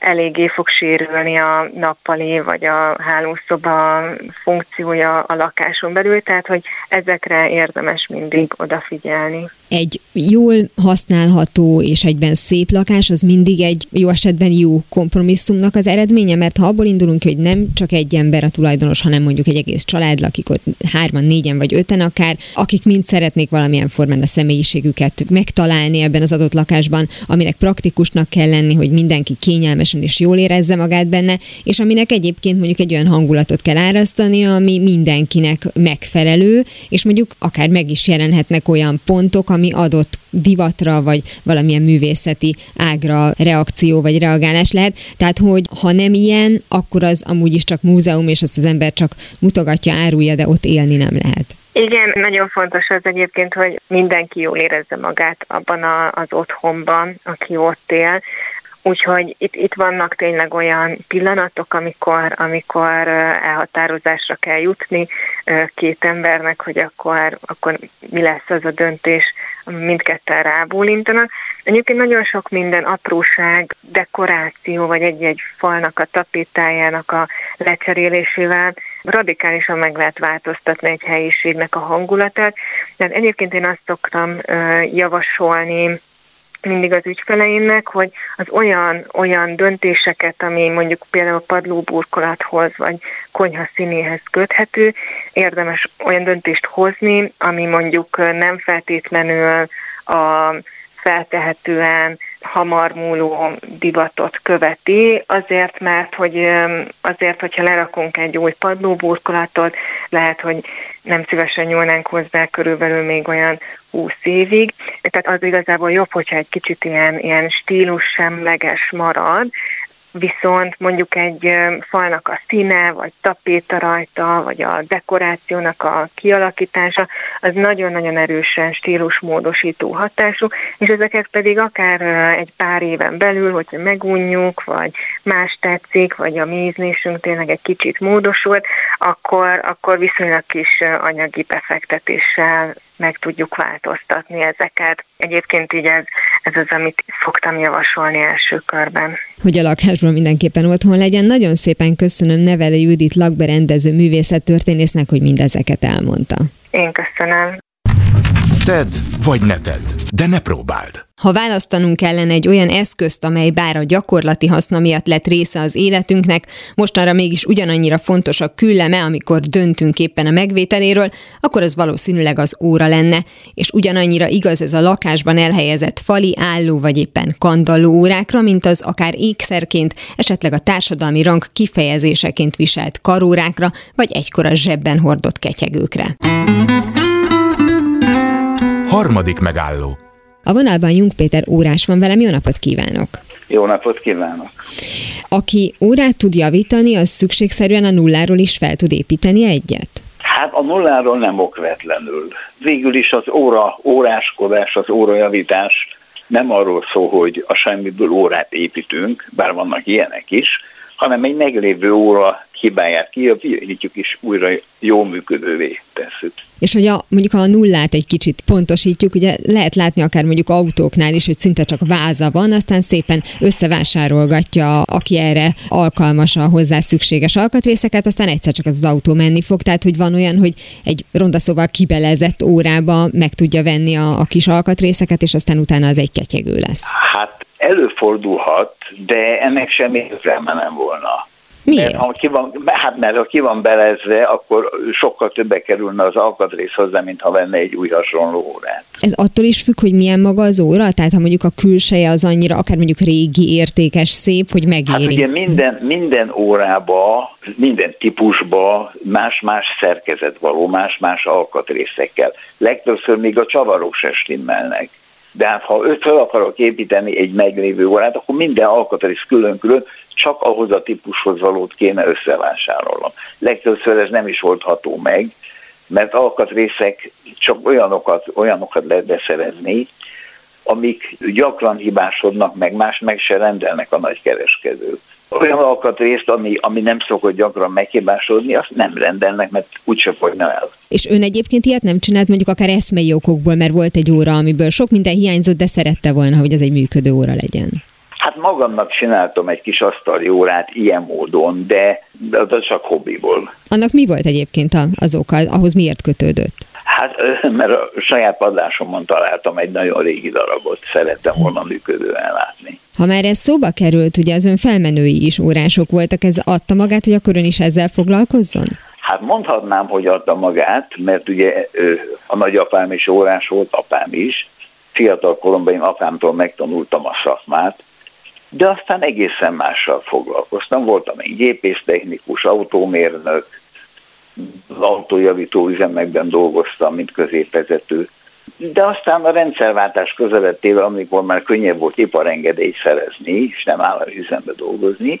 eléggé fog sérülni a nappali vagy a hálószoba funkciója a lakáson belül, tehát hogy ezekre érdemes mindig odafigyelni egy jól használható és egyben szép lakás az mindig egy jó esetben jó kompromisszumnak az eredménye, mert ha abból indulunk hogy nem csak egy ember a tulajdonos, hanem mondjuk egy egész család lakik ott hárman, négyen vagy öten akár, akik mind szeretnék valamilyen formán a személyiségüket megtalálni ebben az adott lakásban, aminek praktikusnak kell lenni, hogy mindenki kényelmesen és jól érezze magát benne, és aminek egyébként mondjuk egy olyan hangulatot kell árasztani, ami mindenkinek megfelelő, és mondjuk akár meg is jelenhetnek olyan pontok, ami adott divatra, vagy valamilyen művészeti ágra reakció, vagy reagálás lehet. Tehát, hogy ha nem ilyen, akkor az amúgy is csak múzeum, és azt az ember csak mutogatja, árulja, de ott élni nem lehet. Igen, nagyon fontos az egyébként, hogy mindenki jól érezze magát abban a, az otthonban, aki ott él. Úgyhogy itt, itt vannak tényleg olyan pillanatok, amikor, amikor elhatározásra kell jutni két embernek, hogy akkor, akkor mi lesz az a döntés, mindketten rábólintanak. Egyébként nagyon sok minden apróság, dekoráció, vagy egy-egy falnak a tapétájának a lecserélésével radikálisan meg lehet változtatni egy helyiségnek a hangulatát. Tehát egyébként én azt szoktam javasolni mindig az ügyfeleimnek, hogy az olyan, olyan döntéseket, ami mondjuk például padlóburkolathoz vagy konyha színéhez köthető, érdemes olyan döntést hozni, ami mondjuk nem feltétlenül a feltehetően hamar múló divatot követi, azért, mert hogy azért, hogyha lerakunk egy új padlóburkolatot, lehet, hogy nem szívesen nyúlnánk hozzá körülbelül még olyan 20 évig. Tehát az igazából jobb, hogyha egy kicsit ilyen, ilyen stílus semleges marad, viszont mondjuk egy falnak a színe, vagy tapéta rajta, vagy a dekorációnak a kialakítása, az nagyon-nagyon erősen stílusmódosító hatású, és ezeket pedig akár egy pár éven belül, hogyha megunjuk, vagy más tetszik, vagy a mi ízlésünk tényleg egy kicsit módosult, akkor, akkor viszonylag kis anyagi befektetéssel meg tudjuk változtatni ezeket. Egyébként így ez, ez az, amit szoktam javasolni első körben. Hogy a lakásban mindenképpen otthon legyen. Nagyon szépen köszönöm Nevele Judit lakberendező művészettörténésznek, hogy mindezeket elmondta. Én köszönöm. Tedd vagy ne tedd, de ne próbáld. Ha választanunk kellene egy olyan eszközt, amely bár a gyakorlati haszna miatt lett része az életünknek, mostanra mégis ugyanannyira fontos a külleme, amikor döntünk éppen a megvételéről, akkor az valószínűleg az óra lenne. És ugyanannyira igaz ez a lakásban elhelyezett fali, álló vagy éppen kandalló órákra, mint az akár ékszerként, esetleg a társadalmi rang kifejezéseként viselt karórákra, vagy egykor a zsebben hordott ketyegőkre. Harmadik megálló. A vonalban Jung Péter órás van velem, jó napot kívánok! Jó napot kívánok! Aki órát tud javítani, az szükségszerűen a nulláról is fel tud építeni egyet? Hát a nulláról nem okvetlenül. Végül is az óra, óráskodás, az órajavítás nem arról szól, hogy a semmiből órát építünk, bár vannak ilyenek is, hanem egy meglévő óra hibáját kijavítjuk és újra jó működővé tesszük. És hogy a, mondjuk a nullát egy kicsit pontosítjuk, ugye lehet látni akár mondjuk autóknál is, hogy szinte csak váza van, aztán szépen összevásárolgatja, aki erre alkalmas a hozzá szükséges alkatrészeket, aztán egyszer csak az, az autó menni fog. Tehát, hogy van olyan, hogy egy ronda szóval kibelezett órába meg tudja venni a, a kis alkatrészeket, és aztán utána az egy ketyegő lesz. Hát előfordulhat, de ennek semmi értelme nem volna. Miért? Mert ha ki van, hát mert ha ki van belezve, akkor sokkal többe kerülne az alkatrész hozzá, mint ha venne egy új hasonló órát. Ez attól is függ, hogy milyen maga az óra? Tehát ha mondjuk a külseje az annyira, akár mondjuk régi, értékes, szép, hogy megéri. Hát ugye minden, minden órába, minden típusba más-más szerkezet való, más-más alkatrészekkel. Legtöbbször még a csavarok se stimmelnek. De hát ha őt fel akarok építeni egy meglévő órát, akkor minden alkatrész külön-külön, csak ahhoz a típushoz valót kéne összevásárolnom. Legtöbbször ez nem is oldható meg, mert alkatrészek csak olyanokat, olyanokat lehet beszerezni, amik gyakran hibásodnak meg, más meg se rendelnek a nagykereskedők. Olyan alkatrészt, ami, ami nem szokott gyakran meghibásodni, azt nem rendelnek, mert úgyse fogyna el. És ön egyébként ilyet nem csinált mondjuk akár eszmei okokból, mert volt egy óra, amiből sok minden hiányzott, de szerette volna, hogy ez egy működő óra legyen. Hát magamnak csináltam egy kis asztali órát ilyen módon, de, de az csak hobbiból. Annak mi volt egyébként az oka, ahhoz miért kötődött? Hát, mert a saját padlásomon találtam egy nagyon régi darabot, szerettem volna működően látni. Ha már ez szóba került, ugye az ön felmenői is órások voltak, ez adta magát, hogy akkor ön is ezzel foglalkozzon? Hát mondhatnám, hogy adta magát, mert ugye a nagyapám is órás volt, apám is. Fiatal koromban én apámtól megtanultam a szakmát, de aztán egészen mással foglalkoztam. Voltam egy gépésztechnikus, autómérnök, autójavító üzemekben dolgoztam, mint középvezető. De aztán a rendszerváltás közelettével, amikor már könnyebb volt iparengedélyt szerezni, és nem állami üzembe dolgozni,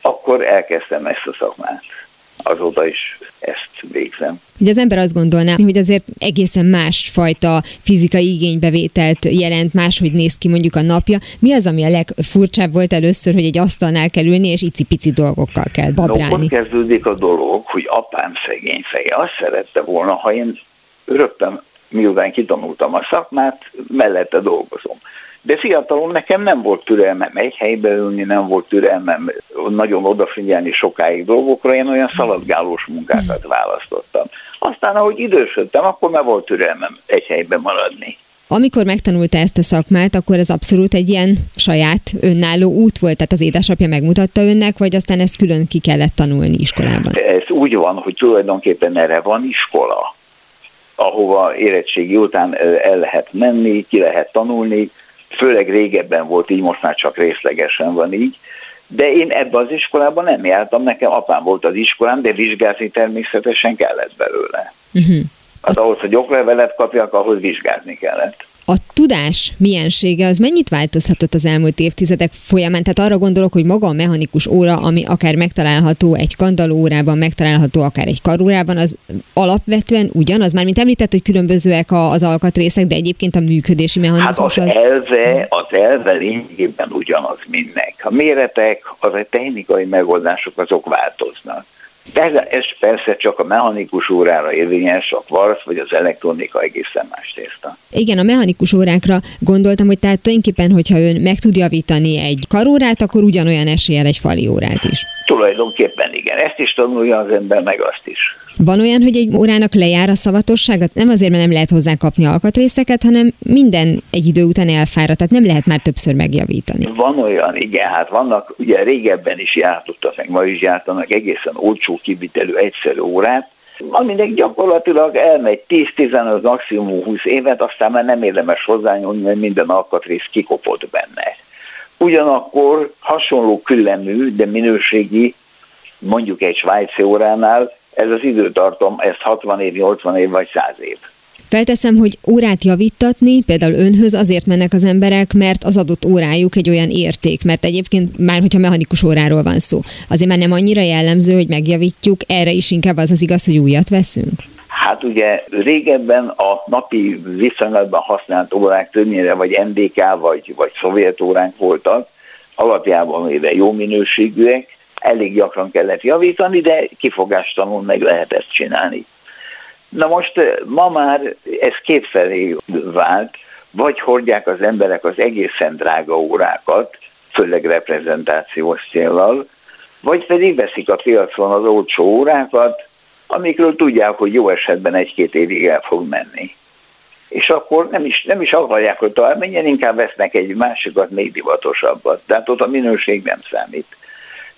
akkor elkezdtem ezt a szakmát azóta is ezt végzem. Ugye az ember azt gondolná, hogy azért egészen másfajta fizikai igénybevételt jelent, máshogy néz ki mondjuk a napja. Mi az, ami a legfurcsább volt először, hogy egy asztalnál kell ülni, és icipici dolgokkal kell babrálni? No, ott kezdődik a dolog, hogy apám szegény feje azt szerette volna, ha én rögtön miután kitanultam a szakmát, mellette dolgozom. De fiatalon nekem nem volt türelmem egy helybe ülni, nem volt türelmem nagyon odafigyelni sokáig dolgokra, én olyan szaladgálós munkákat választottam. Aztán, ahogy idősödtem, akkor már volt türelmem egy helyben maradni. Amikor megtanulta ezt a szakmát, akkor ez abszolút egy ilyen saját önálló út volt, tehát az édesapja megmutatta önnek, vagy aztán ezt külön ki kellett tanulni iskolában? Ez úgy van, hogy tulajdonképpen erre van iskola, ahova érettségi után el lehet menni, ki lehet tanulni, főleg régebben volt így, most már csak részlegesen van így, de én ebbe az iskolában nem jártam, nekem apám volt az iskolám, de vizsgázni természetesen kellett belőle. Uh-huh. Hát ahhoz, hogy oklevelet kapjak, ahhoz vizsgázni kellett a tudás miensége az mennyit változhatott az elmúlt évtizedek folyamán? Tehát arra gondolok, hogy maga a mechanikus óra, ami akár megtalálható egy kandalló órában, megtalálható akár egy karórában, az alapvetően ugyanaz? Már mint említett, hogy különbözőek az alkatrészek, de egyébként a működési mechanizmus hát az... az... elve, az elve lényegében ugyanaz mindnek. A méretek, az a technikai megoldások azok változnak. De ez persze csak a mechanikus órára érvényes, a kvarc vagy az elektronika egészen más tészta. Igen, a mechanikus órákra gondoltam, hogy tehát tulajdonképpen, hogyha ön meg tud javítani egy karórát, akkor ugyanolyan eséllyel egy fali órát is. Tulajdonképpen igen, ezt is tanulja az ember, meg azt is. Van olyan, hogy egy órának lejár a szavatossága? Nem azért, mert nem lehet hozzá kapni alkatrészeket, hanem minden egy idő után elfáradt, tehát nem lehet már többször megjavítani. Van olyan, igen, hát vannak, ugye régebben is jártottak, meg ma is gyártanak egészen olcsó kivitelű egyszerű órát, aminek gyakorlatilag elmegy 10-15, maximum 20 évet, aztán már nem érdemes hozzányúlni, mert minden alkatrész kikopott benne. Ugyanakkor hasonló küllemű, de minőségi, mondjuk egy svájci óránál, ez az időtartom, ez 60 év, 80 év vagy 100 év. Felteszem, hogy órát javítatni, például önhöz azért mennek az emberek, mert az adott órájuk egy olyan érték, mert egyébként már, hogyha mechanikus óráról van szó, azért már nem annyira jellemző, hogy megjavítjuk, erre is inkább az az igaz, hogy újat veszünk. Hát ugye régebben a napi viszonylatban használt órák többnyire vagy NDK vagy, vagy szovjet óránk voltak, alapjában véve jó minőségűek, elég gyakran kellett javítani, de kifogástalanul meg lehet ezt csinálni. Na most eh, ma már ez kétfelé vált, vagy hordják az emberek az egészen drága órákat, főleg reprezentációs célral, vagy pedig veszik a piacon az olcsó órákat, amikről tudják, hogy jó esetben egy-két évig el fog menni. És akkor nem is, nem is akarják, hogy tovább menjen, inkább vesznek egy másikat, még divatosabbat. Tehát ott a minőség nem számít.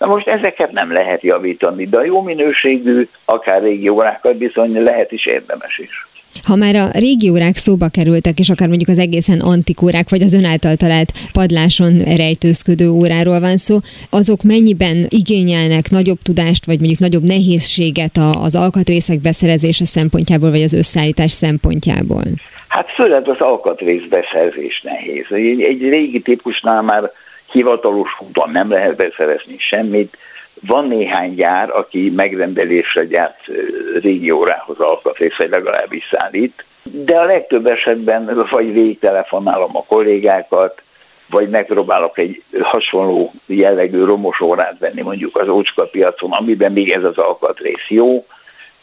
Na most ezeket nem lehet javítani, de a jó minőségű, akár régi órákat bizony lehet is érdemes is. Ha már a régi órák szóba kerültek, és akár mondjuk az egészen antik órák, vagy az ön által talált padláson rejtőzködő óráról van szó, azok mennyiben igényelnek nagyobb tudást, vagy mondjuk nagyobb nehézséget az alkatrészek beszerezése szempontjából, vagy az összeállítás szempontjából? Hát főleg az alkatrész beszerzés nehéz. Egy, egy régi típusnál már hivatalos úton nem lehet beszerezni semmit. Van néhány gyár, aki megrendelésre gyárt régi órához alkatrész, vagy legalábbis szállít, de a legtöbb esetben vagy végtelefonálom a kollégákat, vagy megpróbálok egy hasonló jellegű romos órát venni mondjuk az ócska piacon, amiben még ez az alkatrész jó,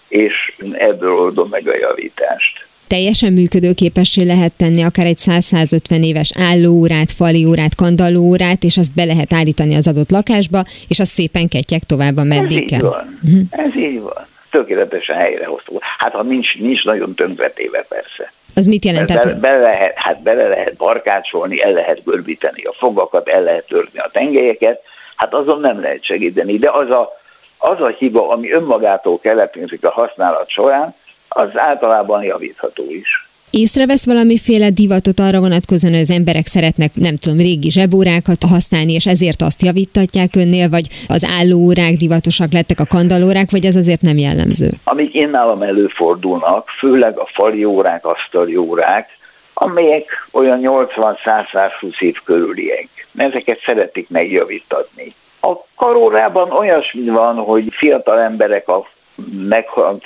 és ebből oldom meg a javítást teljesen működőképessé lehet tenni akár egy 100-150 éves állóórát, faliórát, kandallóórát, és azt be lehet állítani az adott lakásba, és az szépen ketyek tovább, ameddig Ez így van. Uh-huh. Ez így van. Tökéletesen helyrehozható. Hát ha nincs, nincs nagyon tönkretéve persze. Az mit jelent? Be, be, lehet, hát bele lehet barkácsolni, el lehet görbíteni a fogakat, el lehet törni a tengelyeket, hát azon nem lehet segíteni, de az a, az a hiba, ami önmagától keletkezik a használat során, az általában javítható is. Észrevesz valamiféle divatot arra vonatkozóan, hogy az emberek szeretnek, nem tudom, régi zsebórákat használni, és ezért azt javítatják önnél, vagy az állóórák divatosak lettek a kandalórák, vagy ez azért nem jellemző? Amik én nálam előfordulnak, főleg a fali órák, asztali órák, amelyek olyan 80-100-120 év körüliek. Ezeket szeretik megjavítatni. A karórában olyasmi van, hogy fiatal emberek a meghalt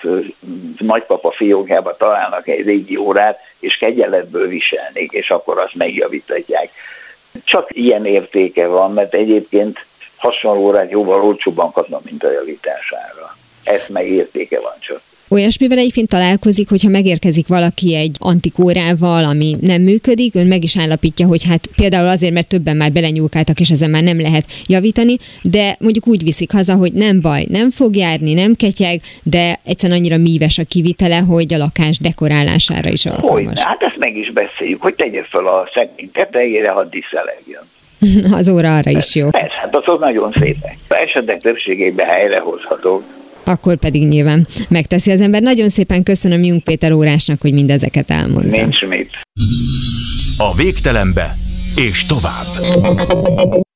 nagypapa fiókjába találnak egy régi órát, és kegyeletből viselnék, és akkor azt megjavítatják. Csak ilyen értéke van, mert egyébként hasonló órát jóval olcsóbban kapnak, mint a javítására. Ez meg értéke van csak. Olyasmivel egyébként találkozik, hogyha megérkezik valaki egy antikórával, ami nem működik, ön meg is állapítja, hogy hát például azért, mert többen már belenyúlkáltak, és ezen már nem lehet javítani, de mondjuk úgy viszik haza, hogy nem baj, nem fog járni, nem ketyeg, de egyszerűen annyira míves a kivitele, hogy a lakás dekorálására is alkalmas. Hogy, hát ezt meg is beszéljük, hogy tegye fel a szegmény tetejére, ha diszelegjen. az óra arra is jó. Persze, hát azok nagyon szépek. Esetleg többségében helyrehozhatók akkor pedig nyilván megteszi az ember. Nagyon szépen köszönöm Jung Péter órásnak, hogy mindezeket elmondta. Nincs mit. A végtelenbe és tovább.